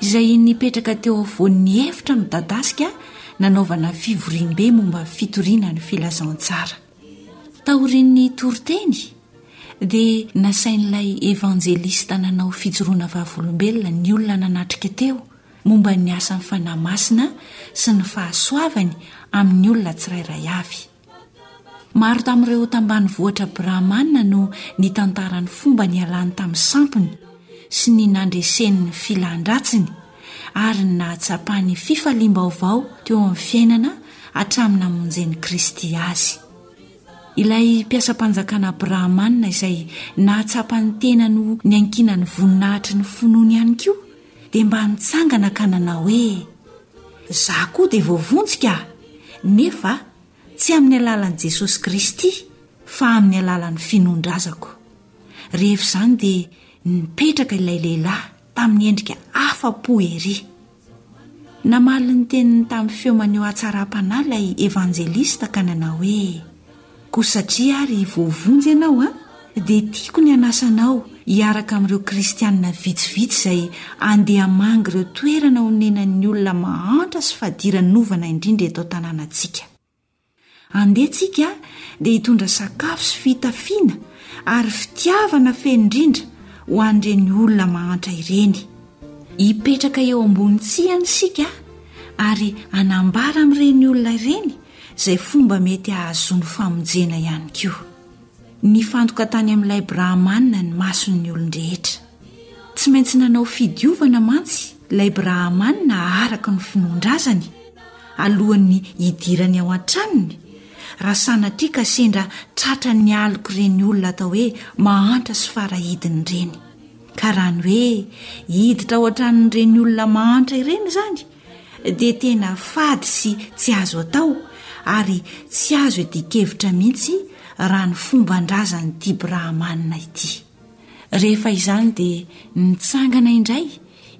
izay nipetraka teo afovoan'ny efitra midadasika nanaovana fivoriambe momba ny fitoriana ny filazantsara. Taorian'ny toriteny dia nasain'ilay evanjelista nanao fijoroana vavolombelona ny olona nanatrika teo momba ny asan'ny Fanahy Masina sy ny fahasoavany amin'ny olona tsirairay avy. Maro tamin'ireo tambanivohitra Brahmana no nitantara ny fomba nialany tamin'ny sampiny sy ny nandreseny ny filan-dratsiny ary ny nahatsapany fifaliam-baovao teo amin'ny fiainana hatramin'ny namonjen'i Kristy azy. Ilay mpiasam-panjakana Brahmana izay nahatsapa ny tenany ho niankinan'ny voninahitry ny finoany ihany koa dia mba nitsangana ka nanao hoe Za koa dia voavonjy ka! Nefa tsy amin'ny alalan'i Jesosy Kristy fa amin'ny alalan'ny finoan-drazako. Rehefa izany dia nipetraka ilay lehilahy tamin'ny endrika afa-po ery. Namaly ny teniny tamin'ny feo maneho hatsaram-panahy ilay evanjelista ka nanao hoe. Koa satria ary voavonjy ianao an, dia tiako ny hanasa anao hiaraka amin'ireo kristianina vitsivitsy izay handeha hamangy ireo toerana honenan'ny olona mahantra sy fadiranovana indrindra eto an-tanànantsika. Andeha tsika dia hitondra sakafo sy fitafiana ary fitiavana feno indrindra ho an'ireny olona mahantra ireny. Hipetraka eo ambony tsihany isika ary hanambara amin'ireny olona ireny izay fomba mety hahazoany famonjena ihany koa. Nifantoka tany amin'ilay Brahamana ny mason'ny olon-drehetra. Tsy maintsy nanao fidiovana mantsy ilay Brahamana araka ny finoan-drazany, alohan'ny hidirany ao an-tranony, raha sanatria ka sendra tratran'ny aloka ireny olona atao hoe mahantra sy farahidiny ireny. Ka raha ny hoe hiditra ao an-tranon'ireny olona mahantra ireny izany, dia tena fady sy tsy azo atao ary tsy azo idian-kevitra mihitsy raha ny fomban-drazan'ity Brahmana ity. Rehefa izany dia nitsangana indray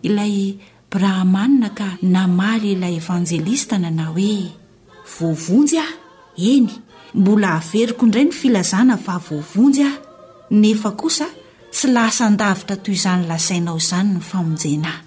ilay Brahmana ka namaly ilay Evanjelista nanao hoe voavonjy aho, eny, mbola averiko indray ny filazana fa voavonjy aho, nefa kosa tsy lasa an-davitra toy izany lazainao izany ny famonjena ahy.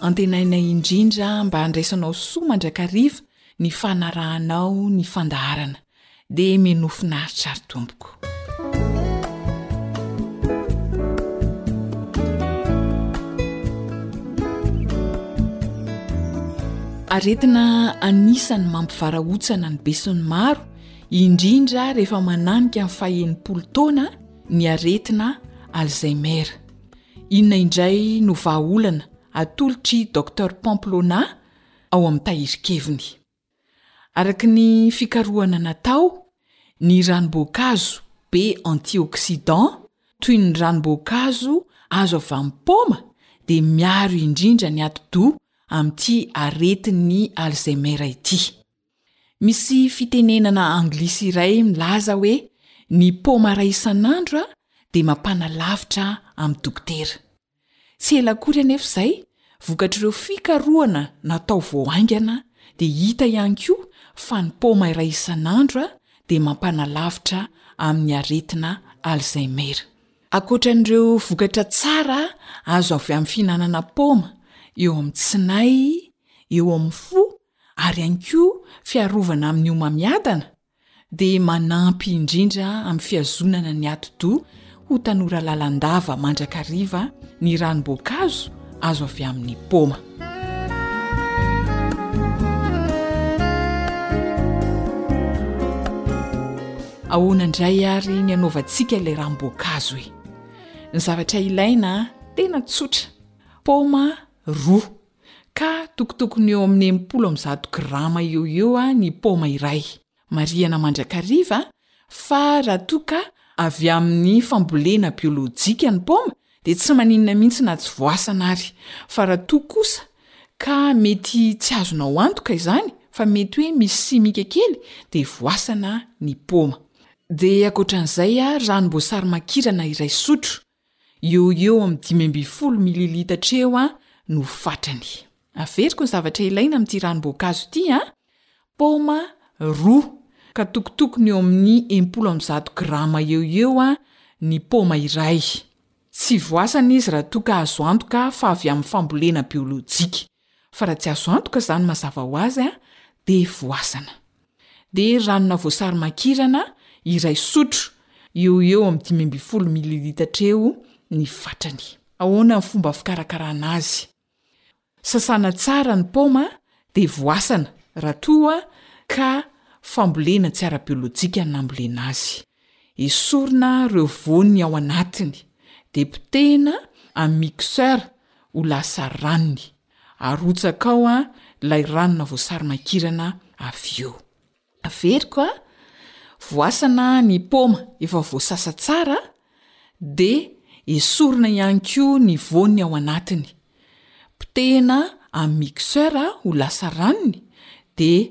Antenaina indrindra mba handraisanao soa mandrakariva ny fanarahanao ny fandaharana. Dia minoa finaritra ry tompoko. Aretina anisan'ny mampivarahontsana ny besinimaro, indrindra rehefa mananika ny faha enimpolo taona ny aretina Alzheimer. Inona indray no vahaolana atolotr'i Docteur Pamplona ao amin'ny tahirin-keviny? Araka ny fikarohana natao, ny ranom-boankazo be antioxydants, toy ny ranom-boankazo azo avy amin'ny paoma, dia miaro indrindra ny atidoha amin'ity aretin'ny Alzheimer ity. Misy fitenenana anglisy iray milaza hoe ny paoma iray isan'andro dia mampanalavitra amin'ny dokotera. Tsy ela akory anefa izay, vokatr'ireo fikarohana natao vao haingana dia hita ihany koa fa ny paoma iray isan'andro dia mampanalavitra amin'ny aretina Alzheimer. Ankoatra an'ireo vokatra tsara azo avy amin'ny fihinanana paoma eo amin'ny tsinay, eo amin'ny fo ary ihany koa fiarovana amin'ny homamiadana dia manampy indrindra amin'ny fihazonana ny atidoha ho tanora lalandava mandrakariva ny ranom-boankazo azo avy amin'ny paoma. Ahoana indray ary ny anaovantsika ilay ranom-boankazo e? Ny zavatra ilaina tena tsotra, paoma roa. ka tokotokony eo amin'ny enimpolo amby zato grama eo ho eo ny paoma iray. Marihana mandrakariva fa raha toa ka avy amin'ny fambolena biolojika ny paoma dia tsy maninona mihitsy na tsy voasana ary, fa raha toa kosa ka mety tsy azonao antoka izany fa mety hoe misy simika kely dia voasana ny paoma. Dia ankoatran'izay, ranom-boasary makirana iray sotro, Eo ho eo amin'ny dimy ambin'ny folo mililitatra eo no fatrany. Averiko ny zavatra ilaina amin'ity ranom-boankazo ity an! Paoma roa, ka tokotokony eo amin'ny impolo amby zato grama eo ho eo ny paoma iray. Tsy voasana izy raha toa ka azo antoka fa avy amin'ny fambolena biolojika. Fa raha tsy azo antoka izany mazava ho azy dia voasana. Dia ranona voasary makirana iray sotro, eo ho eo amin'ny dimy ambin'ny folo mililitatra eo ny fatrany. Ahoana ny fomba fikarakarana azy? Sasana tsara ny paoma dia voasana raha toa ka fambolena tsy ara-biolojika no nambolena azy. Esorina ireo voany ao anatiny dia potehina amin'ny mixeur ho lasa ranony. Arotsaka ao ilay ranona voasary makirana avy eo. Averiko. Voasana ny paoma efa voasasa tsara dia esorina ihany koa ny voany ao anatiny. Potehina amin'ny mixeur ho lasa ranony dia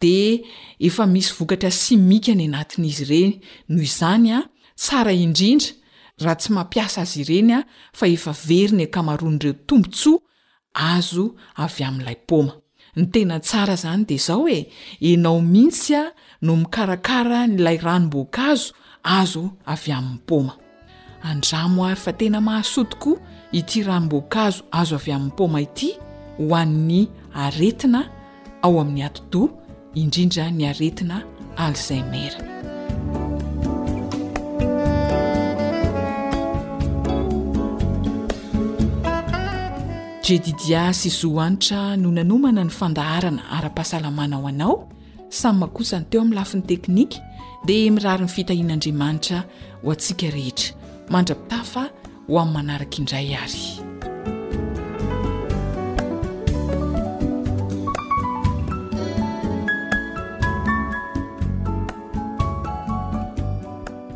dia efa misy vokatra simika any anatin'izy ireny, noho izany tsara indrindra raha tsy mampiasa azy ireny fa efa very ny ankamaroan'ireo tombontsoa azo avy amin'ilay paoma. Ny tena tsara izany dia izao e, ianao mihitsy no mikarakara an'ilay ranom-boankazo azo avy amin'ny paoma. Andramo àry fa tena mahasoa tokoa ity ranom-boankazo azo avy amin'ny paoma ity ho an'ny aretina ao amin'ny atidoha, indrindra ny aretina Alzheimer. Jedidiah sy Zohanitra no nanomana ny fandaharana ara-pahasalamana ho anao. Sama kosa ny teo amin'ny lafiny teknika dia mirary ny fitahian'Andriamanitra ho antsika rehetra mandra-pitafa ho amin'ny manaraka indray ary.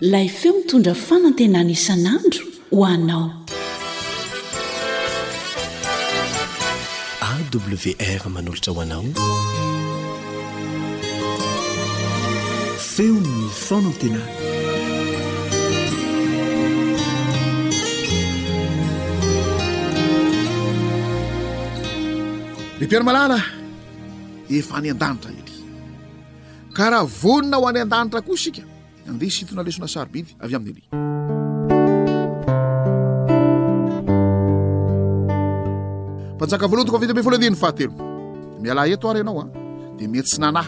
Lay feo mitondra fanantenana isan'andro ho anao. AWR manolotra ho anao feon'ny fanantenana. Ry Mpiara malala, efa any an-danitra ery. Ka raha vonona ho any an-danitra koa isika, Andeha hisintona lesona sarobidy avy amin'i Elia. Mpanjaka voalohany toko vita ambin'ny folo andininy fahatelo. Mialà eto ary ianao a, dia mihetsinanà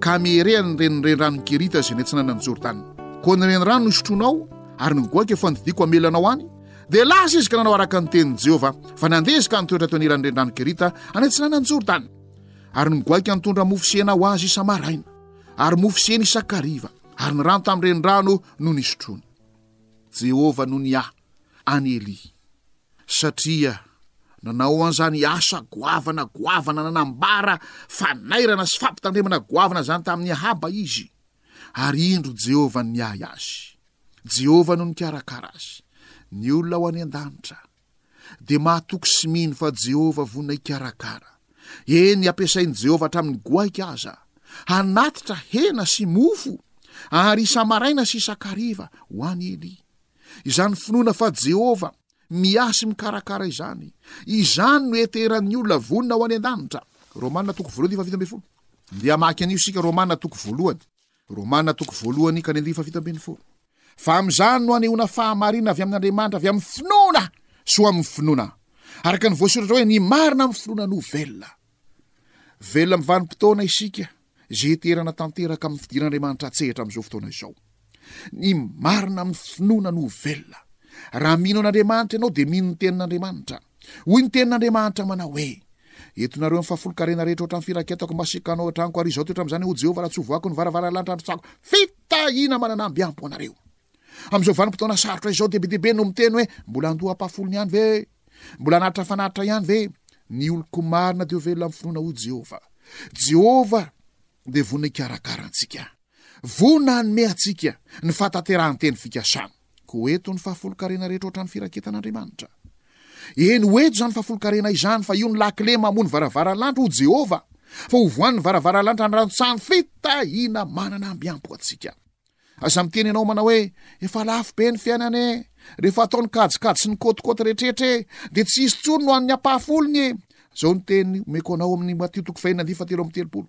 ka mihereha ny renirenirano Kerita izay nihetsinanan'i Jordana. Koa ny renirano no isotroanao ary ny goaka efa nodidiako hamela anao any. Dia lasa izy ka nanao araka ny tenin'i Jehovah, fa nandeha izy ka nitoetra teo anilan'ny renirano Kerita anetsinanan'i Jordana. Ary ny goaka nitondra mofo sy hena ho azy isa-maraina. ary mofo sy hena isan-kariva, ary ny rano tamin'ny renirano no nisotroany. Jehovah no niahy an'i Elia, satria nanao an'izany asa goavana goavana nanambara fanairana sy fampitandremana goavana izany tamin'i Ahaba izy, ary indro Jehovah niahy azy. Jehovah no nikarakara azy, ny olona ao any an-danitra. dia mahatoky sy mino fa Jehovah vonona hikarakara. Eny, ampiasain'i Jehovah hatramin'ny goaika aza, hanatitra hena sy mofo, ary isa-maraina sy isan-kariva, ho an'i Elia. Izany finoana fa Jehovah miahy sy mikarakara izany, izany no heteran'ny olona vonona ho any an-danitra. Romana toko voalohany fahavalo ambin'ny folo. Ndeha hamaky an'io isika, Romana toko voalohany Romana toko voalohany ka ny andininy fahafito ambin'ny folo. Fa amin'izany no anehoana fahamarinana avy amin'Andriamanitra avy amin'ny finoana sy ho amin'ny finoana, araka ny voasoratra hoe ny marina amin'ny finoana no velona. Velona amin'ny vanim-potoana isika, izay heterana tanteraka amin'ny fidiran'Andriamanitra an-tsehatra amin'izao fotoana izao. Ny marina amin'ny finoana no velona. Raha mino an'Andriamanitra ianao dia mino ny Tenin'Andriamanitra. Hoy ny Tenin'Andriamanitra manao hoe, Eto nareo ny fahafolon-karena rehetra hoatran'ny firaketako masikanao an-tranoko, ary izao toetra amin'izany hoy Jehovah raha tsy hovoahako ny varavarana lanitra androtsahako fitahiana manana ambiampo anareo. Amin'izao vanim-potoana sarotra izao, dia be dia be no miteny hoe, Mbola handoa hampahafolony ihany ve? Mbola hanatitra fanatitra ihany ve? Ny oloko marina dia ho velona amin'ny finoana hoy Jehovah. Jehovah dia vonona hikarakara antsika. Voa na hanome antsika ny fahatanterahan-teny fikasana. Koa eto ny fahafolonkarena rehetra ohatran'ny firaketan'Andriamanitra. Eny, ho eto izany fahafolonkarena izany, fa io ny lakile mamoha ny varavaranlanitra, ho Jehovah, fa ho voan'ny varavaranlanitra ny rantsan'ny fitahiana manana mihambo antsika. Aza miteny ianao manao hoe, efa lafo be ny fiainana e! Rehefa atao ny kajikajy sy ny kôtikôty rehetrrehetra e! Dia tsy hisy intsony no an'ny ampahafolony e! Izao ny teny omeko anao amin'ny Matio toko fahina andifa telo amby telopolo.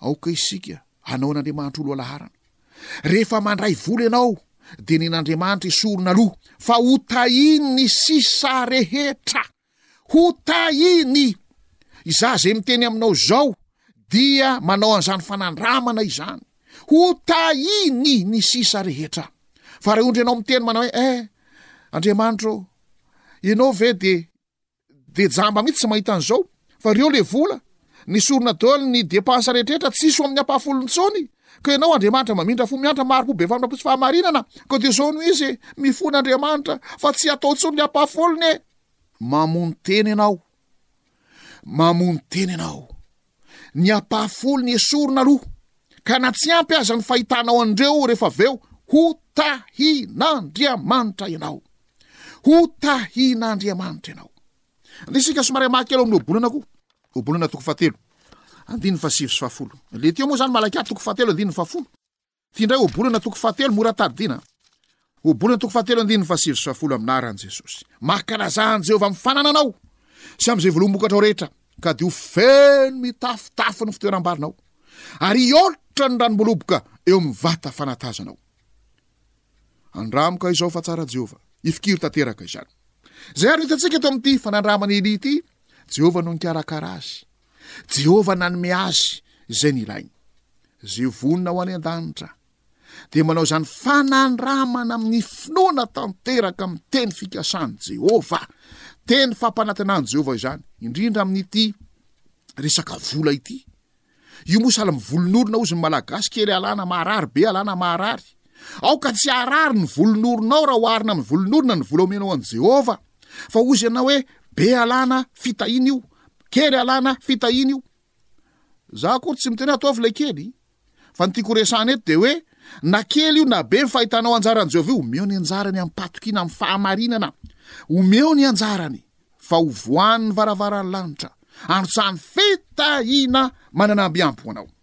Aoka isika hanao an'Andriamanitra oloalaharana. Rehefa mandray vola ianao, dia nen'Andriamanitra esorina aloha, fa hotahiny ny sisa rehetra. Hotahiny! Izaho izay miteny aminao izao, dia manao an'izany fanandramana izany. Hotahiny ny sisa rehetra. Fa raha ondry ianao miteny manao hoe, eh, Andriamanitra ô, ianao ve dia Dia jamba mihitsy tsy mahita an'izao fa reo le vola ny sorona dol ny depense rehetrrehetra tsy so amin'ny ampahafolo ntsony ko ianao Andriamanitra mamindra fo miantra maropo be famindra potsy fahamarinana ko dia zao no izy e mifona Andriamanitra fa tsy atao ntsony le ampahafolony e mamono tena ianao mamono tena ianao ny ampahafolony esorina aloha, ka na tsy ampy aza ny fahitanao an'ireo rehefa avy eo, ho tahin'Andriamanitra ianao. Ho tahin'Andriamanitra ianao. Andeha isika somary hamaky kely ao amin'ny Ohabolana koa. Ohabolana toko fahatelo, andininy fahasivy sy fahafolo. Ilay teo moa izany Malakia toko fahatelo, andininy fahafolo. Ity indray ohabolana toko fahatelo mora tadidiana. Ohabolana toko fahatelo andininy fahasivy sy fahafolo amin'ny laharan'i Jesosy. Mankalazà an'i Jehovah amin'ny fanananao sy amin'izay voaloam-bokatrao rehetra, ka dia ho feno mitafotafo ny fitoeram-barinao, ary hihoatra ny ranom-boloboka eo amin'ny vata fanatazanao. Andramo ka izao fa tsara Jehovah. Ifikiro tanteraka izany. Izay ary no hitantsika eto amin'ity fanandraman'i Elia ity, Jehovah no nikarakara azy. Jehovah nanome azy izay nilainy. Izay vonona ho any an-danitra dia manao izany fanandramana amin'ny finoana tanteraka amin'ny teny fikasan'i Jehovah, teny fampanantenan'i Jehovah izany, indrindra amin'ity resaka vola ity. Io moa sahala amin'ny volon'orona ozy ny Malagasy kely alana maharary be alana maharary. Aoka tsy harary ny volon'orona ao raha oharina amin'ny volon'orona ny vola omenao an'i Jehovah. Fa ozy ianao hoe be alana fitahiana io Kely alana fitahiana io. Za akory tsy miteny ataovy ilay kely. Fa ny tiako resahana eto dia hoe na kely io na be ny fahitanao anjaran'i Jehovah io, omeo ny anjarany amim-pahatokiana, amin'ny fahamarinana. Omeo ny anjarany fa ho voan'ny varavaran'ny lanitra. Anotsahan'ny fitahiana mananambiampo ho anao.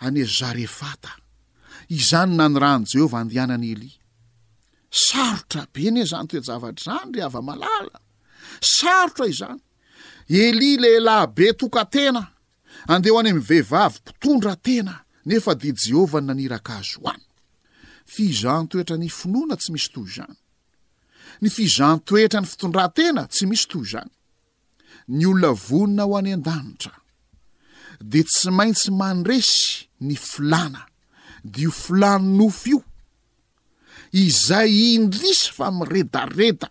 any Zarefata. Izany nanirahan'i Jehovah andianan'i Elia. Sarotra be anie izany toe-javatra izany, ry hava-malala. Sarotra izany. Elia lehilahy be tokan-tena, andeha ho any amin'ny vehivavy mpitondra tena, nefa dia i Jehovah no naniraka azy ho any. Fizahan-toetra ny finoana tsy misy toy izany. Ny fizahan-toetra ny fitondran-tena tsy misy toy izany. ny olona vonona ho any an-danitra dia tsy maintsy mandresy ny filana dia io filany nofo io izay indrisy fa miredareda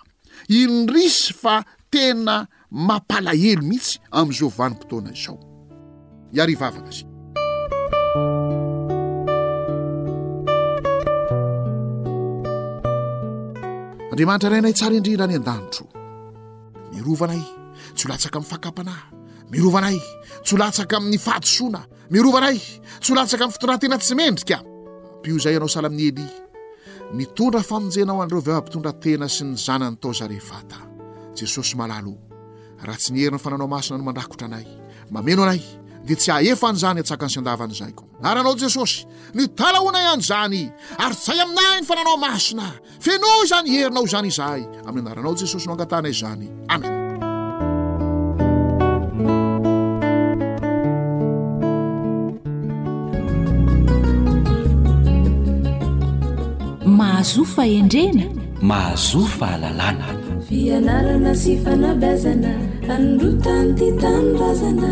indrisy fa tena mampalahelo mihitsy amin'izao vanim-potoana izao iary vavaka sy andriamanitra rainay tsara indrindra any an-danitro Mirova anay, tsy ho latsaka amin'ny fakam-panahy. Mirova anay, tsy ho latsaka amin'ny fahadisoana. Mirova anay, tsy ho latsaka amin'ny fitondran-tena tsy mendrika. Ampio izay ianao sahala amin'ny Elia. Nitondra famonjena ho an'ireo vehivavy mpitondra tena sy ny zanany tao Zarefata. Jesosy malala o, raha tsy ny herin'ny fananao masina no mandrakotra anay, mameno anay, dia tsy hahefa an'izany hatsakany sy handavany izay ko. Anaranao Jesosy, mitalahoana ihany izany, ary tsay aminay ny fananao masina. Fenoy izany herinao izany izahay. Amin'ny anaranao Jesosy no angatahana izany. Amen. Mahazo fahendrena. Mahazo fahalalana. Fianarana sy fanabazana. Anondrotany ty tanindrazana.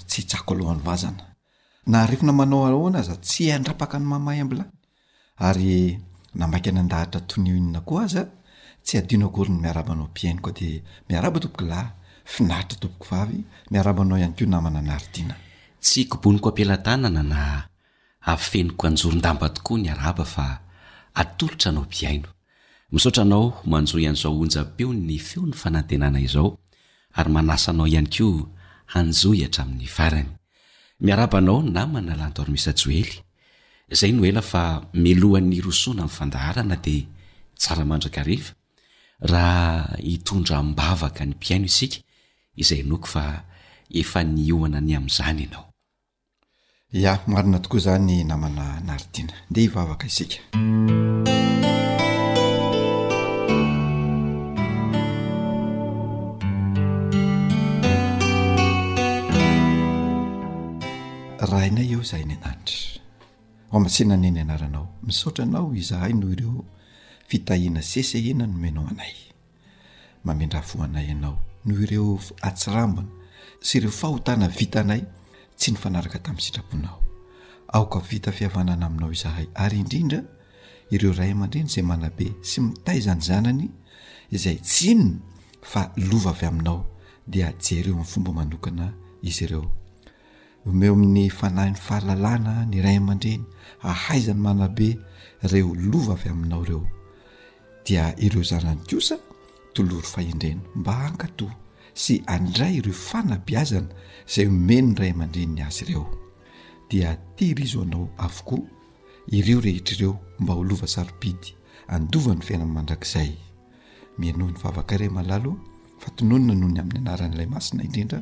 Tsy tsako alohan'ny vazana. Na arifina manao ahoana aza tsy handrapaka an'i Mamae Ambla. Ary na maika nandahatra toy ny inona koa aza, tsy hadino akory ny miaraba anao mpihaino koa dia miaraba tompoko lahy, finaritra tompoko vavy, miaraba anao ihany koa namana Naridiana. Tsy koboniko am-pelatanana na afeniko anjoron-damba tokoa ny araba fa atolotra anao mpihaino. Misaotra anao manjohy an'izao onjam-peon'ny feon'ny fanantenana izao ary manasa anao ihany koa hanjohy hatramin'ny farany. Miarahaba anao namana Landormisa Joely. Izay no ela fa mialohan'ny hirosoana amin'ny fandaharana dia tsara mandrakariva raha hitondra am-bavaka ny mpihaino isika izay inoako fa efa niomana ny amin'izany ianao. Ya, marina tokoa izany namana Naritina. Ndeha hivavaka isika. Rainay eo izahay ny an'Anitra. Hoamasina ny ny anaranao. Misaotra anao izahay noho ireo fitahiana sesehena nomenao anay. mamindrà fo anay ianao noho ireo atsirambina sy ireo fahotana vitanay tsy nifanaraka tamin'ny sitraponao. Aoka vita fihavanana aminao izahay ary indrindra ireo ray aman-dreny izay manabe sy mitaiza ny zanany izay tsy inona fa lova avy aminao dia jereo amin'ny fomba manokana izy ireo. Omeo amin'ny Fanahy ny fahalalana ny ray aman-dreny hahaizany manabe ireo lova avy aminao ireo, dia ireo zanany kosa tolory fahendrena mba hankato sy handray ireo fanabeazana izay omen'ny ray aman-dreniny azy ireo. Dia tehirizo anao avokoa ireo rehetra ireo mba ho lova sarobidy handova ny fiainany mandrakizay. Mihainoa ny vavaka iray malalo fa tononina noho ny amin'ny anaran'Ilay Masina Indrindra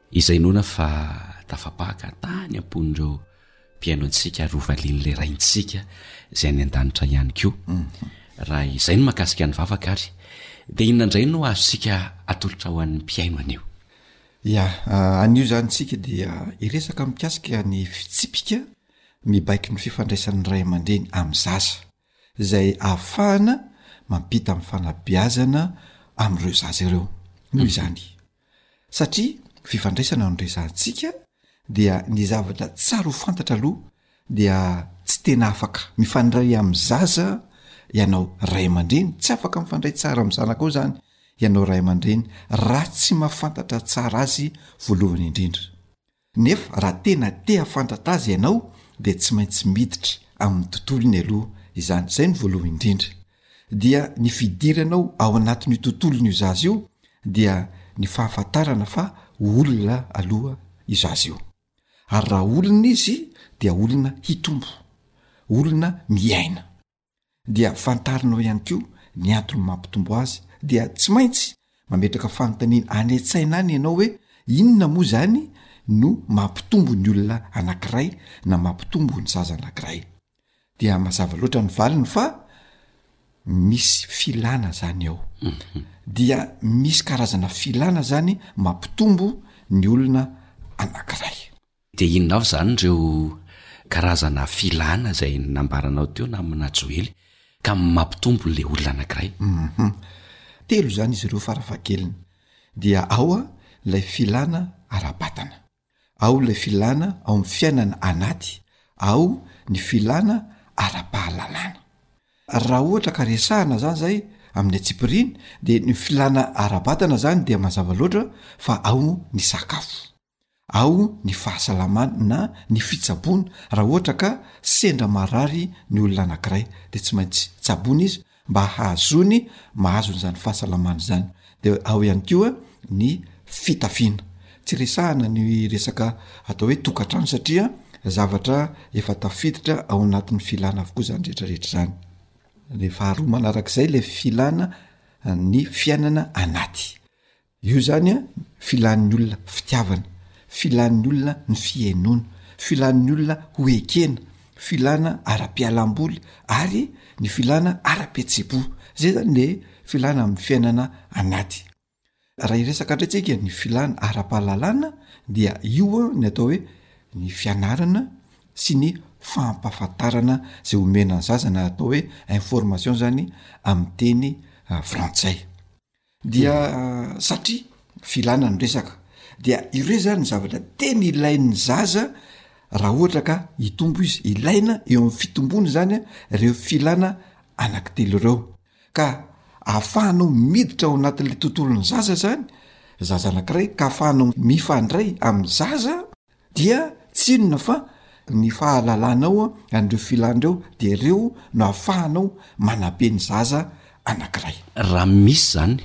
Izay noana fa tafapaka tany am-pon'ireo mpihaino antsika ary hovalian'ilay Raintsika izay any an-danitra ihany koa. Raha izay no mahakasika ny vavaka ary dia inona indray no azontsika atolotra ho an'ny mpihaino anio? Ia, anio izany isika dia hiresaka mikasika ny fitsipika mibaiko ny fifandraisan'ny ray aman-dreny amin'ny zaza, izay ahafahana mampita amin'ny fanabeazana amin'ireo zaza ireo. Noho izany, satria fifandraisana no resahantsika dia ny zavatra tsara ho fantatra aloha dia tsy tena afaka mifandray amin'ny zaza ianao ray aman-dreny tsy afaka mifandray tsara amin'ny zanakao zany ianao ray aman-dreny raha tsy mafantatra tsara azy voalohany indrindra Nefa raha tena te hafantatra azy ianao dia tsy maintsy miditra amin'ny tontolony aloha izany, izay no voalohany indrindra. Dia ny fidiranao ao anatin'io tontolon'io zaza io dia ny fahafantarana fa olona aloha io zaza io. Ary raha olona izy dia olona hitombo, olona miaina. dia fantarinao ihany koa ny antony mampitombo azy dia tsy maintsy mametraka fanontaniana any an-tsaina any ianao hoe inona moa izany no mampitombo ny olona anankiray na mampitombo ny zaza anankiray dia mazava loatra ny valiny fa misy filana zany ao mhm. dia misy karazana filana zany mampitombo ny olona anankiray Dia inona avy izany ireo karazana filana izay nambaranao teo namana Joely ka mampitombo ilay olona anankiray? Hum. Telo izany izy ireo farafahakeliny. Dia ao ilay filana ara-batana, ao ilay filana ao amin'ny fiainana anaty, ao ny filana ara-pahalalana. Raha ohatra ka resahana izany izay amin'ny antsipiriany dia ny filana ara-batana izany dia mazava loatra fa ao ny sakafo. ao ny fahasalamany na ny fitsaboana raha ohatra ka sendra marary ny olona anankiray dia tsy maintsy tsaboina izy mba hahazoany mahazo an'izany fahasalamana izany de ao ihany koa ny fitafiana tsy resahana ny resaka atao hoe tokantrano satria zavatra efa tafiditra ao anatin'ny filana avokoa izany rehetrarehetra izany le faharoa manarak'izay le filana ny fiainana anaty Io izany an, filan'ny olona fitiavana, filan'ny olona ny fihenoana, filan'ny olona ho ekena, filana ara-pialam-boly ary ny filana ara-pihetseham-po. Izay izany ilay filana amin'ny fiainana anaty. Raha hiresaka indray tsika ny filana ara-pahalalana dia io an ny atao hoe ny fianarana sy ny fampahafantarana izay omena ny zaza na atao hoe information izany amin'ny teny frantsay. Dia satria filana ny resaka dia ireo zany ny zavatra tena ilain'ny zaza raha ohatra ka hitombo izy, ilaina eo amin'ny fitombony zany a reo filana anaky telo reo ka ahafahanao miditra ao anatin'le tontolon'ny zaza zany zaza anakiray ka ahafahanao mifandray amin'ny zaza dia tsy inona fa ny fahalalanao an'ireo filana ireo dia ireo no ahafahanao manabe ny zaza anankiray. Raha misy izany,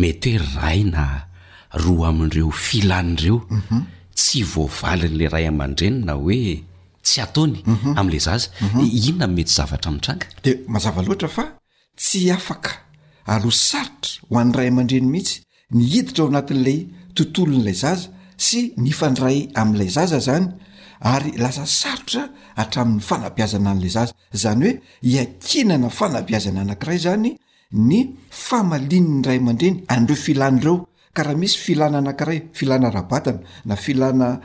mety hoe iray na roa amin'ireo filana ireo tsy voavalin'ilay ray aman-dreny na hoe tsy ataony amin'ilay zaza, inona no mety zavatra mitranga? Dia mazava loatra fa Tsy afaka aloha sarotra ho an'ny ray aman-dreny mihitsy ny hiditra ao anatin'ilay tontolon'ilay zaza sy mifandray amin'ilay zaza izany ary lasa sarotra hatramin'ny fanabeazana an'ilay zaza. Izany hoe iankinana fanabeazana anankiray izany ny famalian'ny ray aman-dreny an'ireo filany ireo ka raha misy filana anankiray, filana ara-batana na filana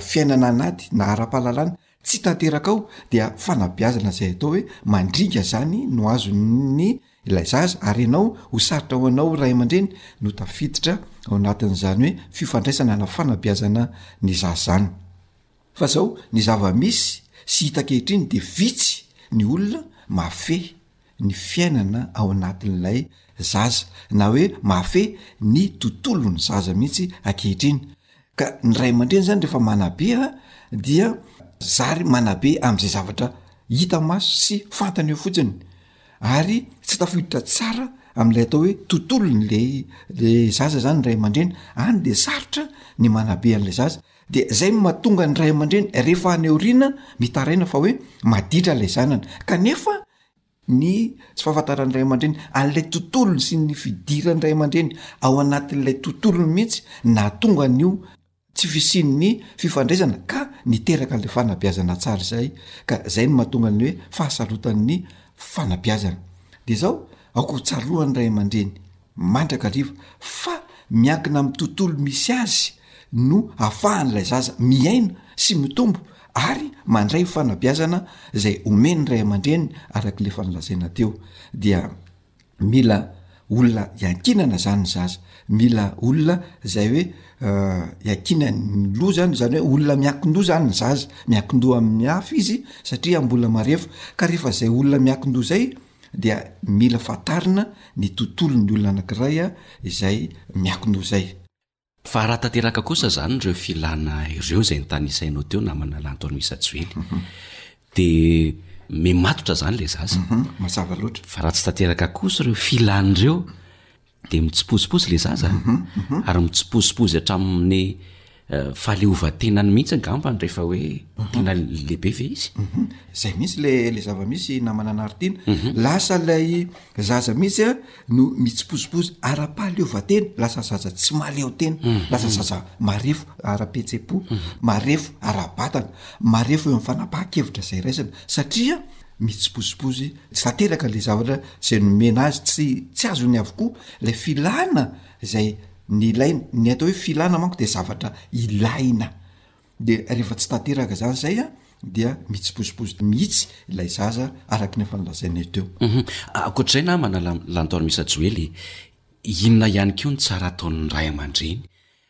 fiainana anaty na ara-pahalalana Tsy tanteraka ao dia fanabeazana izay atao hoe mandringa izany no azon'ny ilay zaza ary ianao ho sarotra ho anao ray aman-dreny no tafiditra ao anatin'izany hoe fifandraisana na fanabeazana ny zaza izany fa zao ny zava-misy sy hita ankehitriny dia vitsy ny olona mahafehy ny fiainana ao anatin'ilay zaza na hoe mahafehy ny tontolon'ny zaza mihitsy ankehitriny ka ny ray aman-dreny zany rehefa manabe a dia zary manabe am'izay zavatra hita maso sy fantany eo fotsiny ary tsy tafiditra tsara am'ilay atao hoe tontolony le le zaza zany ray aman-dreny any de sarotra ny manabe an'ilay zaza de zay no mahatonga ny ray aman-dreny rehefa any aoriana mitaraina fa hoe maditra ilay zanany kanefa ny tsy fahafantaran'ny ray aman-dreny an'ilay tontolony sy ny fidiran'ny ray aman-dreny ao anatin'ilay tontolony mihitsy nahatonga an'io tsy fisian'ny fifandraisana ka niteraka an'ilay fanabeazana tsara izay ka zay no mahatonga ny hoe fahasarotan'ny fanabeazana de zao aoka ho tsaroan'ny ray aman-dreny mandrakariva fa miankina amin'ny tontolo misy azy no afahan'ilay zaza miaina sy mitombo ary mandray fanabeazana izay omen'ny ray aman-dreny araka ilay fanlazaina teo dia mila olona iankinana zany ny zaza mila olona izay hoe iankinan'ny loha zany zany hoe olona miankin-doha zany ny zaza miankin-doha amin'ny afo izy satria mbola marefo ka rehefa izay olona miankin-doha zay dia mila fantarina ny tontolon'ny olona anankiray izay miakina ho izay. Fa raha tanteraka kosa izany ireo filana ireo izay nitanisainao teo namana lanto an'i Misajoely dia mimatotra izany ilay zaza. Mazava loatra. Fa raha tsy tanteraka kosa ireo filana ireo dia mitsipozipozy ilay zaza mhm, mhm. ary mitsipozipozy hatramin'ny eh, fahaleovantenany mihitsy angambany rehefa hoe mhm. tena lehibe ve izy zay mihitsy le le zava-misy namana anaritiana lasa lay zaza mihitsy a no mitsipozipozy ara-pahaleovantena lasa zaza tsy maleo tena lasa zaza marefo ara-petsepo marefo ara-batana marefo eo amin'ny fanapaha-kevitra zay raisana satria mitsipozipozy tsy tanteraka ilay zavatra izay nomena azy, tsy tsy azony avokoa ilay filana izay nilaina, ny atao hoe filana manko dia zavatra ilaina, de rehefa tsy tanteraka zany zay a dia mitsipozipozy mihitsy ilay zaza araky ny efa nolazainay teo. Uhum, ankoatr'izay namana la- lantaolo Misajoely e, inona ihany koa ny tsara ataon'ny ray aman-dreny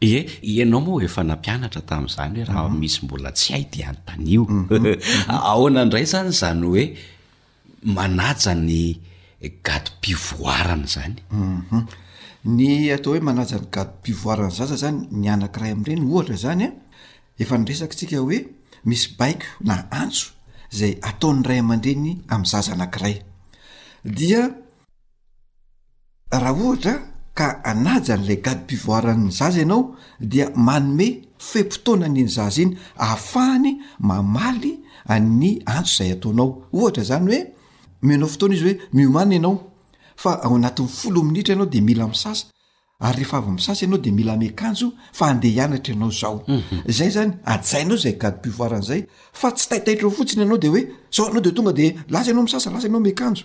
Ie, ianao moa efa nampianatra tamin'izany hoe raha misy mbola tsy hay dia anontanio. Ahoana indray izany izany hoe manaja ny gadim-pivoarana izany? Ny atao hoe manaja ny gadim-pivoaran'ny zaza izany, ny anankiray amin'ireny ohatra izany an, efa niresaka isika hoe misy baiko na antso izay ataon'ny ray aman-dreny amin'ny zaza anankiray. Dia Raha ohatra ka hanaja an'ilay gad pivoaran'ny zaza ianao dia manome fe-potoana ny iny zaza iny ahafahany mamaly an'ny antso izay ataonao. Ohatra izany hoe omenao fotoana izy hoe miomana ianao fa ao anatin'ny folo minitra ianao dia mila misasa ary rehefa avy misasa ianao de mila miakanjo fa handeha hianatra ianao zao mhm. zay zany ajainao zay gade pivoiran' zay fa tsy taitaitra eo fotsiny ianao de hoe zao anao de tonga de lasa ianao misasa lasa ianao miakanjo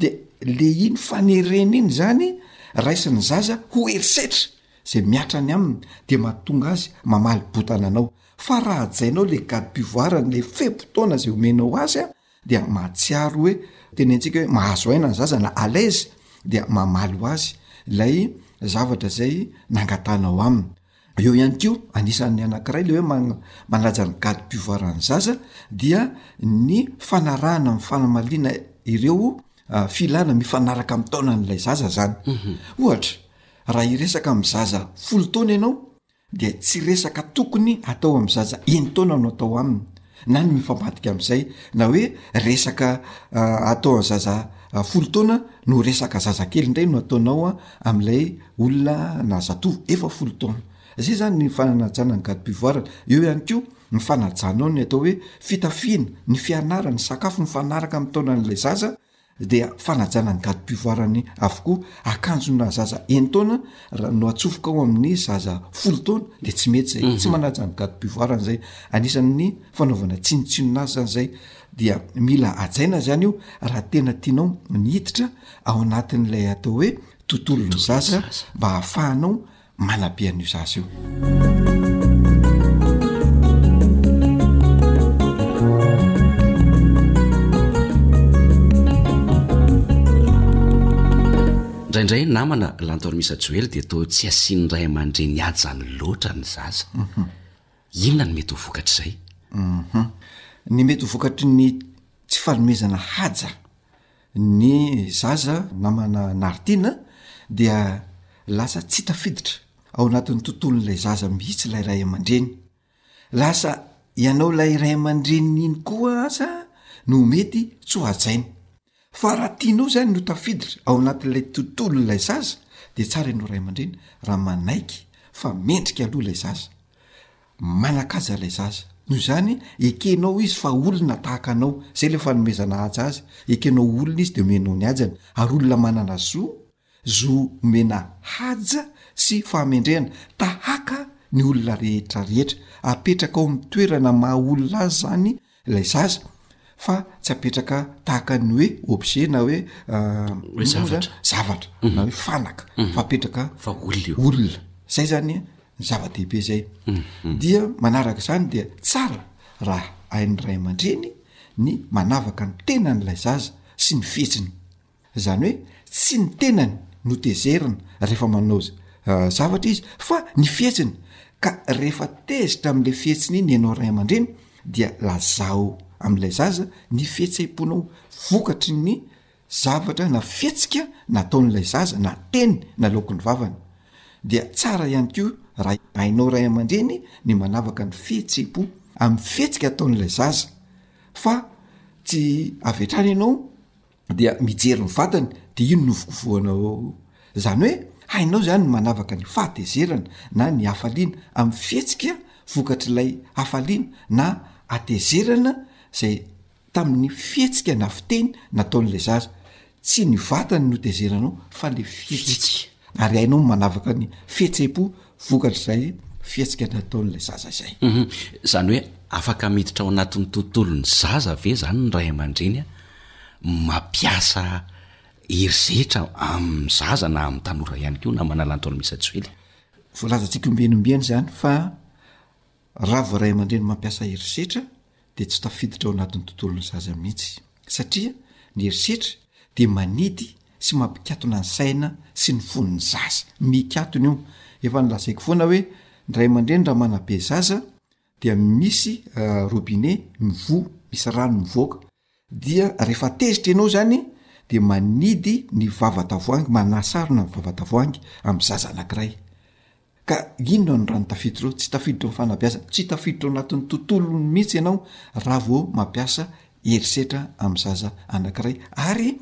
de le iny fanerena iny zany raisin'ny zaza ho herisetra zay miatra any aminy de mahatonga azy mamaly botana anao fa raha ajainao le gade pivoiran' le fepotona zay omenao azy a dia mahatsiaro hoe teny antsika hoe mahazo aina ny zaza na alaise dia mamaly ho azy lay zavatra zay nangatanao aminy eo ihany ko anisan'ny anankiray le hoe man- manaja ny gady pivoaran'ny zaza dia ny fanarahana ami'ny fanamaliana ireo ah, filana mifanaraka ami'ny taonan'ilay zaza zany ohatra raha iresaka ami'ny zaza folo taona ianao dia tsy resaka tokony atao amin'ny zaza enin-taona no atao aminy na ny mifambadika amin'izay na hoe resaka atao an'ny zaza folo taona no resaka zazakely indray no ataonao a am'ilay olona na zatovo efa folo taona zay zany ny fananajana ny gadim-pivoarana eo ihany ko ny fanajanao ny atao hoe fitafiana ny fianarany sakafo mifanaraka amin'ny taonan'ilay zaza dia fanajana ny gadom-pivoarany avokoa, akanjona zaza enin-taona raha no atsofoka ao amin'ny zaza folo taona dia tsy mety zay, tsy mhm. manaja ny gadom-pivoarany zay, anisan'ny fanaovana tsinotsinona azy zany zay, dia mila ajaina zany io raha tena tianao ny hiditra ao anatin'ilay atao hoe tontolony zaza mba hahafahanao manabe an'io zaza ioindraindray namana lantormisa joely dia to tsy asiany ray aman-dreny ajany loatra ny zaza mhm. inona ny mety ho vokatr'izay mhm. ny mety ho vokatry ny tsy fanomezana haja ny zaza namana Nartina dia lasa tsy tafiditra ao anatin'ny tontolon'ilay zaza mihitsy ilay ray aman-dreny. Lasa ianao ilay ray aman-dreniny iny koa aza no mety tsy ho hajaina. Fa raha tianao izany ny ho tafiditra ao anatin'ilay tontolon'ilay zaza dia tsara ianao ray aman-dreny raha manaiky fa mendrika aloha ilay zaza. Manan-kaja ilay zaza. Noho izany, ekenao izy fa olona tahaka anao. Izay ilay fanomezana haja azy. Ekenao ho olona izy dia omenao ny hajany. Ary olona manana zo, zo omena haja sy fahamendrehana, tahaka ny olona rehetra rehetra. Apetrakao amin'ny toerana maha-olona azy izany ilay zaza fa tsy apetraka tahaka ny hoe objet na hoe hoe zavatra zavatra na hoe fanaka fa apetraka fa olona eo olona zay zany ny zava-dehibe zay dia manaraka izany dia tsara raha hain'ny ray aman-dreny ny manavaka ny tenan'ilay zaza sy ny fihetsiny Izany hoe tsy ny tenany no tezerina rehefa manao zavatra izy fa ny fihetsiny, ka rehefa tezitra amin'ilay fihetsiny iny ianao ray aman-dreny dia lazao amin'ilay zaza ny fihetseham-ponao vokatry ny zavatra na fihetsika nataon'ilay zaza na teny nalaoko ny vavany, dia tsara ihany koa raha hainao ray aman-dreny ny manavaka ny fihetseham-po amin'ny fihetsika ataon'ilay zaza fa tsy avy hatrany ianao dia mijery ny vatany de iny novokovohana ao io, zany hoe hainao zany ny manavaka ny fahatezerana na ny hafaliana amin'ny fihetsika vokatr'ilay hafaliana na hatezerana zay tamin'ny fihetsika na fiteny nataon'ilay zaza, tsy ny vatany no tezeranao fa le fihetsika. ary hainao ny manavaka ny fihetseham-po vokatr'izay fihetsika nataon'ilay zaza izay. Izany hoe afaka miditra ao anatin'ny tontolon'ny zaza ve izany ny ray aman-dreny mampiasa herisetra amin'ny zaza na amin'ny tanora ihany koa na manala ny taona miisa tsy ho ela e? Voalazantsika ombieny ombieny izany fa Raha vao ray aman-dreny mampiasa herisetra dia tsy tafiditra ao anatin'ny tontolon'ny zaza mihitsy satria ny herisetra dia manidy sy mampikatona ny saina sy ny fon'ny zaza. Mikatona io. Efa nolazaiko foana hoe ny ray aman-dreny raha manabe zaza dia misy robinet mivoha, misy rano mivoaka Dia rehefa tezitra ianao izany dia manidy ny vava-tavoahangy, manasarona ny vava-tavoahangy amin'ny zaza anankiray. Ka inona no rano tafiditra ao? Tsy tafiditra ao amin'ny fanabeazana, tsy tafiditra ao anatin'ny tontolony mihitsy ianao raha vao mampiasa herisetra amin'ny zaza anankiray. Ary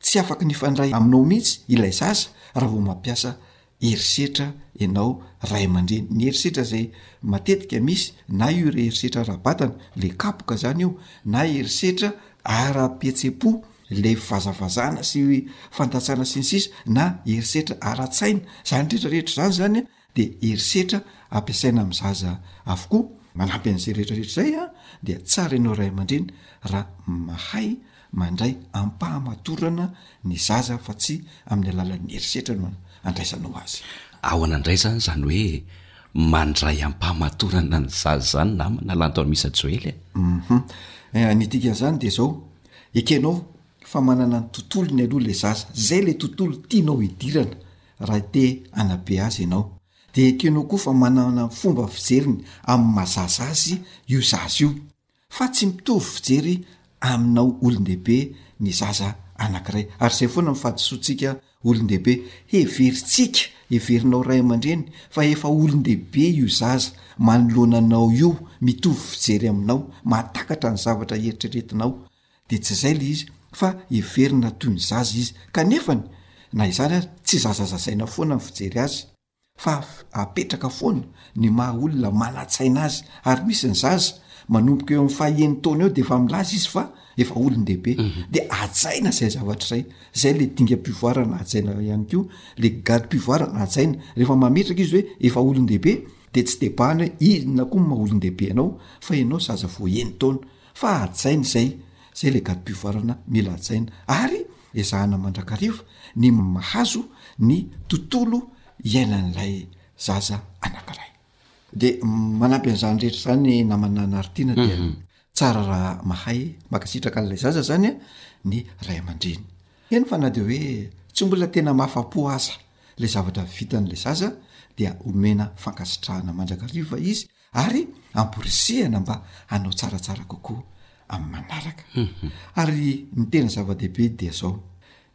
Tsy afaka mifandray aminao mihitsy ilay zaza raha vao mampiasa herisetra ianao ray aman-dreny. Ny herisetra izay matetika misy na io herisetra ara-batana, ilay kapoka izany io, na herisetra ara-pihetsem-po, ilay fivazavazana sy fandatsana sy ny sisa, na herisetra ara-tsaina, izany rehetra rehetra izany izany dia herisetra ampiasaina amin'ny zaza avokoa. Manampy an'izay rehetra rehetra izay an, dia tsara ianao ray aman-dreny raha mahay mandray am-pahamatorana ny zaza fa tsy amin'ny alalan'ny herisetra no andraisanao azy. Ahoana indray izany izany hoe mandray am-pahamatorana ny zaza izany namana Lantoamisa Joely a? Umhum. Ny dikan'izany dia izao, ekenao fa manana ny tontolony aloha ilay zaza, izay ilay tontolo tianao hidirana, Raha te hanabe azy ianao, dia ekenao koa fa manana fomba fijeriny amin'ny maha zaza azy io zaza io, fa tsy mitovy fijery aminao olon-dehibe ny zaza anankiray. Ary izay foana no fahadisoantsika olon-dehibe, heverintsika, heverinao ray aman-dreny, fa efa olon-dehibe io zaza manoloana anao io, mitovy fijery aminao, mahatakatra ny zavatra eritreretinao, dia tsy izay ilay izy fa heverina toy ny zaza izy kanefany na izany aza tsy zazazazaina foana ny fijery azy fa apetraka foana ny maha olona manan-tsaina azy ary misy ny zaza manomboka eo amin'ny fahaheny taona eo dia efa milaza izy fa efa olon-dehibe mhm. dia ajaina izay zavatra izay izay le dingam-pivoarana ajaina ihany koa le gadom-pivoarana ajaina rehefa mametraka izy hoe efa olon-dehibe de tsy debahana hoe inona koa ny maha olon-dehibe ianao fa ianao zaza voaheny taona fa hajaina izay izay ilay gadobio farana mila hajaina ary ezahana mandrakariva ny mahazo ny tontolo iainan'ilay zaza anankiray de manampy an'izany rehetra zany namana naritina dia mhm. tsara raha mahay makasitraka an'ilay zaza zany a ny ray aman-dreny eny fa na de hoe tsy mbola tena mahafapo aza lay zavatra vitan'ilay zaza dia omena fankasitrahana mandrakariva izy ary amporisihana mba hanao tsaratsara kokoa amin'ny manaraka ary ny tena zava-dehibe dia zao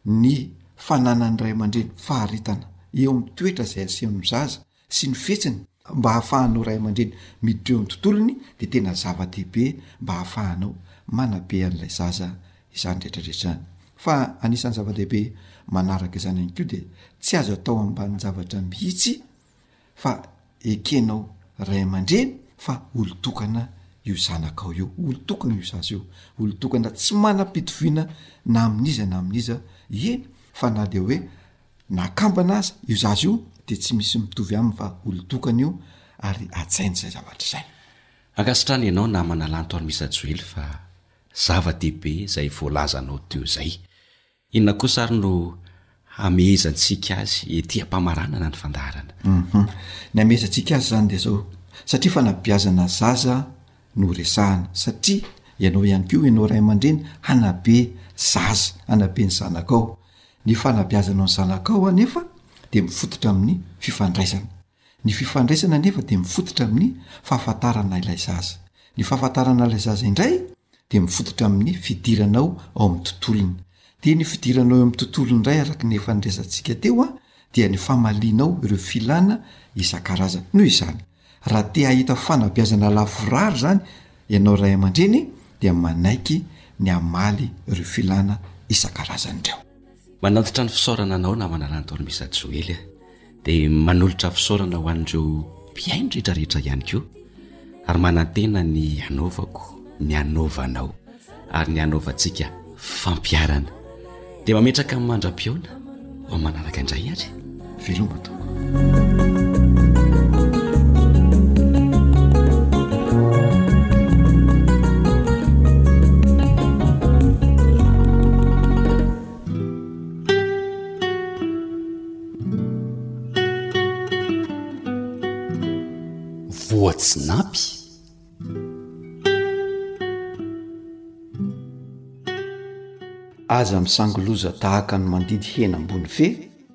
ny fananan'ny ray aman-dreny faharetana eo amin'ny toetra izay asehon'ny zaza sy ny fihetsiny mba hahafahanao ray aman-dreny miditra eo amin'ny tontolony de tena zava-dehibe mba hahafahanao manabe an'ilay zaza izany rehetrarehetra izany fa anisan'ny zava-dehibe manaraka izany ihany koa de tsy azo atao ambanin-javatra mihitsy fa ekenao ray aman-dreny fa olon-tokana io zanakao io, olon-tokana io zaza io, olon-tokana tsy manam-pitoviana na amin'iza na amin'iza, eny fa na dia hoe nakambana aza io zaza io de tsy misy mitovy aminy fa olon-tokana io ary hajaina izay zavatra izay. Ankasitrahana ianao namana Lanto Armisa Joely fa zava-dehibe izay voalazanao teo izay. Inona kosa ary no hamehezantsika azy ety am-pamaranana ny fandaharana? Ny hamehezantsika azy izany dia izao, satria fanabeazana zaza no resahana, satria ianao ihany koa, ianao ray aman-dreny, hanabe zaza, hanabe ny zanakao. Ny fanabeazanao ny zanakao anefa dia mifototra amin'ny fifandraisana. Ny fifandraisana anefa dia mifototra amin'ny fahafantarana ilay zaza. Ny fahafantarana ilay zaza indray dia mifototra amin'ny fidiranao ao amin'ny tontolony. Dia ny fidiranao eo amin'ny tontolony indray araka ny efa niresatsika teo an, dia ny famalianao ireo filana isan-karazany. Noho izany, raha te hahita fanabeazana lavorary izany ianao ray aman-dreny dia manaiky ny hamaly ireo filana isan-karazany ireo. Manantitra ny fisaorana anao namana Lantor Misa Joely a. Dia manolotra fisaorana ho an'ireo mpihaino rehetra rehetra ihany koa ary manantena ny hanaovako, ny hanaovanao ary ny hanaovantsika fampiharana. Dia mametraka ny mandra-pihaona ho amin'ny manaraka indray ary. Veloma aza misangiloza tahaka ny mandidy hena ambony fe.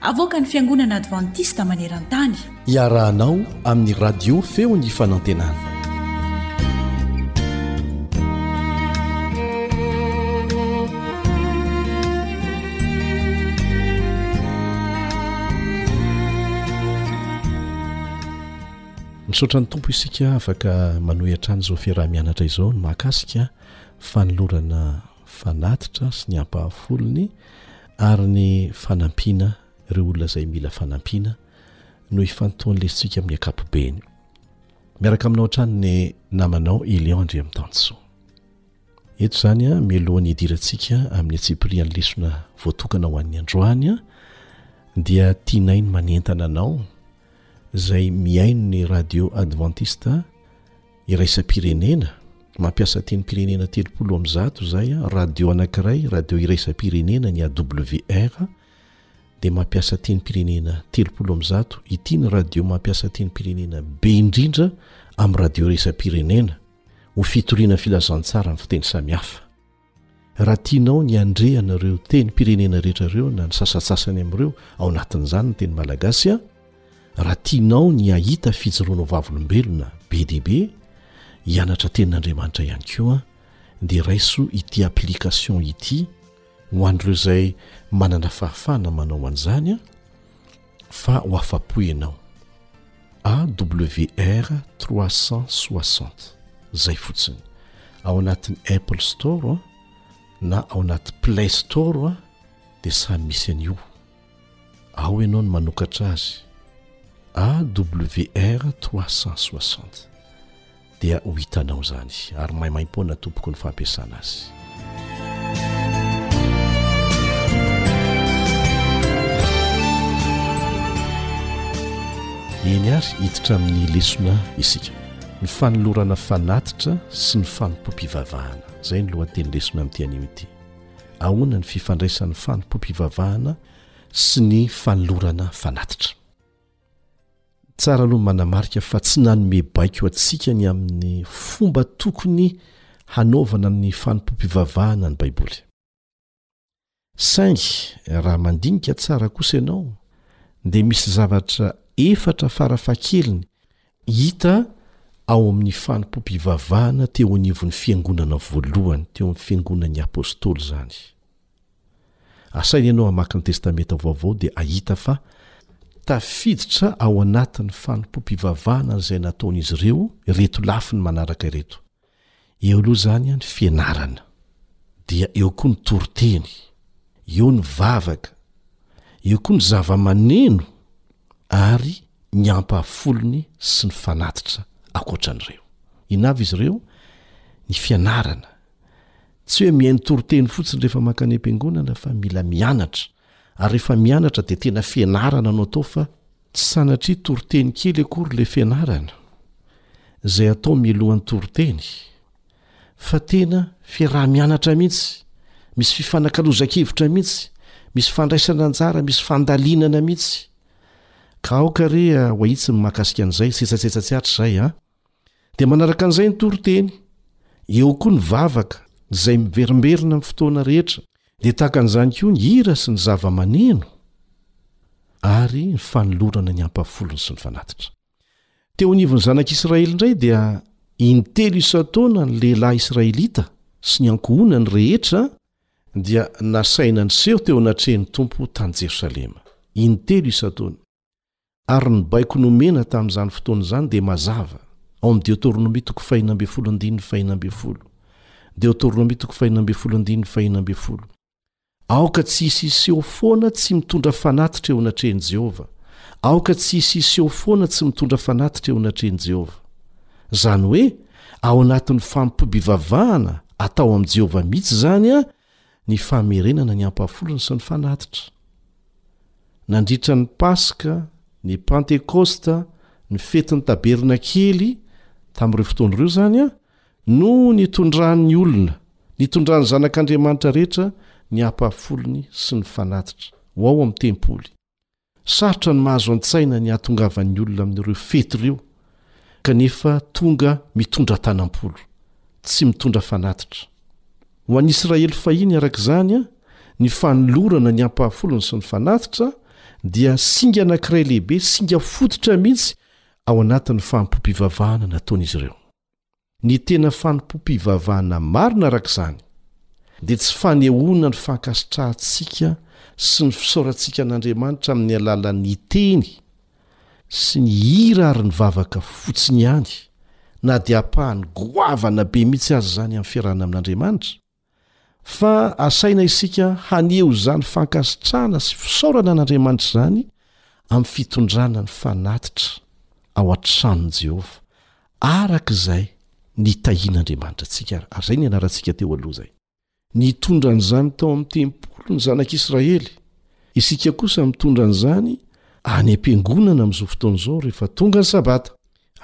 Avoakan'ny Fiangonana Advantista maneran-tany. Iarahanao amin'ny Radio Feon'ny Fanantenana. Misaotra ny Tompo isika afaka manohy hatrany izao fiaraha-mianatra izao ny mahakasika fanolorana fanatitra sy ny ampahafolony ary ny fanampiana ireo olona izay mila fanampiana no ifantohan'ny lesintsika amin'ny ankapobeny. Miaraka aminao hatrany ny namanao Elion Andriamitansoa. Eto izany a, melohan'ny hidirantsika amin'ny atsipirian'ny lesona voatokana ho an'ny androany a, dia tianay ny manentana anao izay mihaino ny radio adventiste Iraisam-pirenena, mampiasa tenim-pirenena telopolo amin'ny zato izay radio anankiray, radio iraisam-pirenena ny AWR, dia mampiasa tenim-pirenena telopolo amin'ny zato. Ity ny radio mampiasa tenim-pirenena be indrindra amin'ny radio iraisam-pirenena, ho fitoriana filazantsara amin'ny fiteny samihafa. Raha tianao ny handre anareo tenim-pirenena rehetra ireo na ny sasatsasany amin'ireo, ao anatin'izany ny teny malagasy a, raha tianao ny hahita fijoroana ho vavolombelona be dia be, hianatra tenin'Andriamanitra ihany koa, dia raiso ity application ity ho an'ireo izay manana fahafahana manao an'izany a, fa ho afa-po ianao awr 360 zay fotsiny ao anatin'ny apple store na ao anaty play store dia samy misy an'io ao ianao no manokatra azy awr 360 dia ho hitanao izany ary maimaim-poana tompoko ny fampiasana azy eny ary hiditra amin'ny lesona isika ny fanolorana fanatitra sy ny fanompoam-pivavahana izay ny lohanten'ny lesona amin'ity anio ity ahoana ny fifandraisan'ny fanompoam-pivavahana sy ny fanolorana fanatitra Tsara aloha ny manamarika fa tsy nanome baiko antsika ny amin'ny fomba tokony hanaovana ny fanompoam-pivavahana ny Baiboly. Saingy raha mandinika tsara kosa ianao, dia misy zavatra efatra farafahakeliny hita ao amin'ny fanompoam-pivavahana teo anivon'ny fiangonana voalohany, teo amin'ny fiangonan'ny apostoly izany. Asaina ianao hamaky ny Testamenta Vaovao dia hahita fa tafiditra ao anatin'ny fanompoam-pivavahana an'izay nataon'izy ireo ireto lafiny manaraka ireto, Eo aloha izany ny fianarana, dia eo koa ny toriteny, eo ny vavaka, eo koa ny zava-maneno ary ny ampahafolony sy ny fanatitra. Ankoatran'ireo, inona avy izy ireo? Ny fianarana, Tsy hoe mihaino toriteny fotsiny rehefa mankany am-piangonana fa mila mianatra ary rehefa mianatra dia tena fianarana no atao fa tsy sanatria toriteny kely akory ilay fianarana izay atao mialohan'ny toriteny fa tena fiaraha-mianatra mihitsy, misy fifanakalozan-kevitra mihitsy, misy fandraisana anjara, misy fandalinana mihitsy ka aoka re ho ahitsy ny mahakasika an'izay, sesasesa tsy hatrizay an! Dia manaraka an'izay ny toriteny, eo koa ny vavaka izay miverimberina amin'ny fotoana rehetra, dia tahaka an'izany koa ny hira sy ny zava-maneno ary ny fanolorana ny ampahafolony sy ny fanatitra. Teo anivon'ny zanak'Israely indray dia intelo isan-taona ny lehilahy israelita sy ny ankohonany rehetra dia nasaina niseho teo anatrehan'ny Tompo tany Jerosalema. Intelo isan-taona. Ary ny baiko nomena tamin'izany fotoana izany dia mazava, ao amin'ny Deoteronomia toko fahina ambin'ny folo andininy fahina ambin'ny folo. Deoteronomia toko fahina ambin'ny folo andininy fahina ambin'ny folo. Aoka tsy hisy hiseho foana tsy mitondra fanatitra eo anatrehan'i Jehovah. Aoka tsy hisy hiseho foana tsy mitondra fanatitra eo anatrehan'i Jehovah. Izany hoe, ao anatin'ny fanompoam-bivavahana atao amin'i Jehovah mihitsy izany ny famerenana ny ampahafolony sy ny fanatitra. Nandritra ny Paska, ny Pantekosta, ny fetin'ny Tabernakely, tamin'ireo fotoana ireo izany, no nitondran'ny olona, nitondran'ny zanak'Andriamanitra rehetra ny ampahafolony sy ny fanatitra, ho ao amin'ny tempoly. Sarotra ny mahazo an-tsaina ny hahatongavan'ny olona amin'ireo fety ireo kanefa tonga mitondra tanam-polo, tsy mitondra fanatitra. Ho an'ny Israely fahiny, araka izany, ny fanolorana ny ampahafolony sy ny fanatitra dia singa anankiray lehibe, singa fototra mihitsy ao anatin'ny fahampoam-pivavahana nataon'izy ireo. ny tena fanompoam-pivavahana marina araka izany dia tsy fanehoana ny fankasitrahantsika sy ny fisaorantsika an'andriamanitra amin'ny alalan'ny teny sy ny hira ary ny vavaka fotsiny ihany na dia ampahany goavana be mihitsy azy izany amin'ny fiarahana amin'andriamanitra Fa asaina isika haneho izany fankasitrahana sy fisaorana an'Andriamanitra izany amin'ny fitondrana ny fanatitra ao an-tranon'i Jehovah, araka izay nitahian'Andriamanitra antsika, ary izay nianarantsika teo aloha izay. Nitondra an'izany tao amin'ny tempoly ny zanak'Israely. Isika kosa mitondra an'izany any am-piangonana amin'izao fotoana izao, rehefa tonga ny Sabata.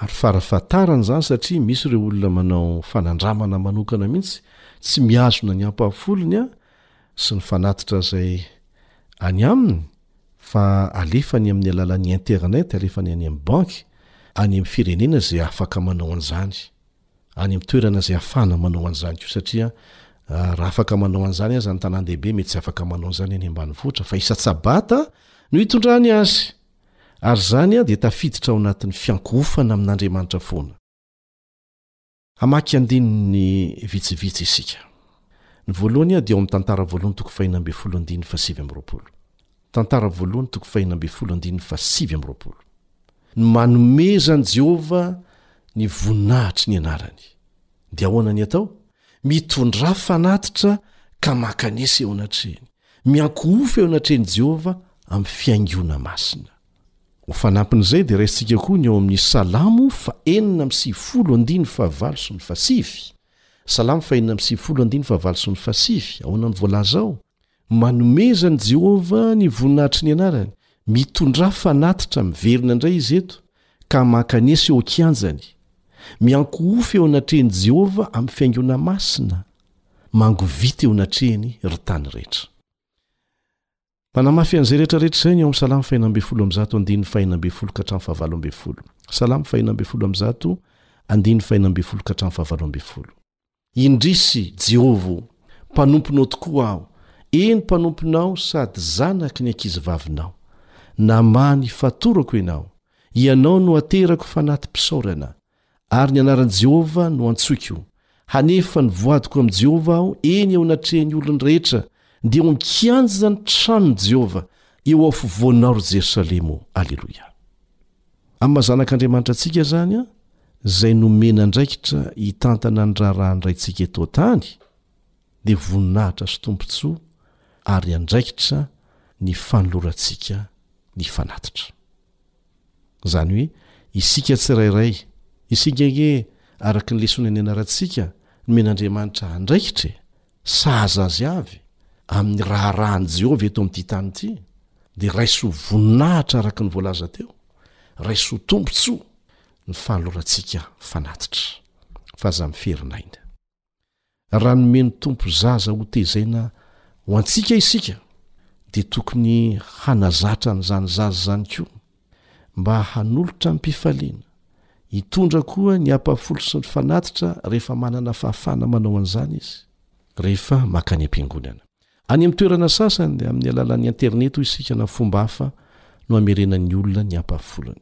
Ary fara fahatarany izany satria misy ireo olona manao fanandramana manokana mihitsy tsy mihazona ny ampahafolony a sy ny fanatitra izay any aminy fa alefany amin'ny alalan'ny internet alefany any amin'ny banky any amin'ny firenena izay afaka manao an'izany any amin'ny toerana izay afana manao an'izany koa satria ah, raha afaka manao an'izany aza ny tanàn-dehibe mety tsy afaka manao an'izany any ambanivohitra fa isa-tsabata no hitondrany azy ary izany dia tafiditra ao anatin'ny fiankohofana amin'Andriamanitra foana. Hamaky andininy vitsivitsy isika. Ny voalohany dia ao amin'ny Tantara Voalohany toko fahina ambin'ny folo andininy fahasivy amby roapolo. Tantara Voalohany toko fahina ambin'ny folo andininy fahasivy amby roapolo. Ny manomezan'i Jehovah ny voninahitry ny anarany. Dia ahoana ny atao? Mitondrafo fanatitra ka mankanesa eo anatrehany. Miankohofa eo anatrehan'i Jehovah amin'ny fihaingoana masina. Ho fanampin'izay, dia raisintsika koa ny ao amin'ny Salamo fahenina amby sivifolo andininy fahavalo sy ny fahasivy. Salamo fahenina amby sivifolo andininy fahavalo sy ny fahasivy. Ahoana no voalaza ao? Manomezana i Jehovah ny voninahitry ny anarany. Mitondrà fanatitra, miverina indray izy eto, ka mankanesa eo an-kianjany. Miankohofa eo anatrehan'i Jehovah amin'ny fihaingoana masina. mangovita eo anatrehany ry tany rehetra. Manamafy an'izay rehetra rehetra izay ny ao amin'ny Salamo fahena ambin'ny folo amby zato andininy fahena ambin'ny folo ka hatramin'ny fahavalo ambin'ny folo. Salamo fahena ambin'ny folo amby zato andininy fahena ambin'ny folo ka hatramin'ny fahavalo ambin'ny folo. Indrisy, Jehovah ô, mpanomponao tokoa aho, eny mpanomponao sady zanaky ny ankizivavinao. Namaha ny fatorako ianao, ianao no aterako fanati-pisaorana, Ary ny anaran'i Jehovah no antsoiko. Hanefa ny voadiko amin'i Jehovah aho, eny eo anatrehan'ny olony rehetra, dia ho an-kianja ny tranon'i Jehovah, eo afovoanao, ry Jerosalema ô. Aleloia. Amin'ny maha zanak'Andriamanitra antsika izany, izay nomena andraikitra hitantana ny raharahan'ny Raintsika eto an-tany, dia voninahitra sy tombontsoa ary andraikitra ny fanolorantsika ny fanatitra. Izany hoe, isika tsirairay. Isika ange, araka ny lesona nianarantsika, nomen'Andriamanitra andraikitra e! Sahaza azy avy, amin'ny raharahan'i Jehovah eto amin'ity tany ity, dia raiso voninahitra araka ny voalaza teo, raiso tombontsoa ny fanolorantsika fanatitra. Fa aza miferinaina. Raha nomen'ny Tompo zaza hotezaina ho antsika isika, dia tokony hanazatra an'izany zaza izany koa, mba hanolotra amim-pifaliana, hitondra koa ny ampafolo sy ny fanatitra rehefa manana fahafahana manao an'izany izy, rehefa mankany am-piangonana. Any amin'ny toerana sasany, dia amin'ny alalan'ny Internet hoy isika na fomba hafa no hamerenan'ny olona ny ampafolony.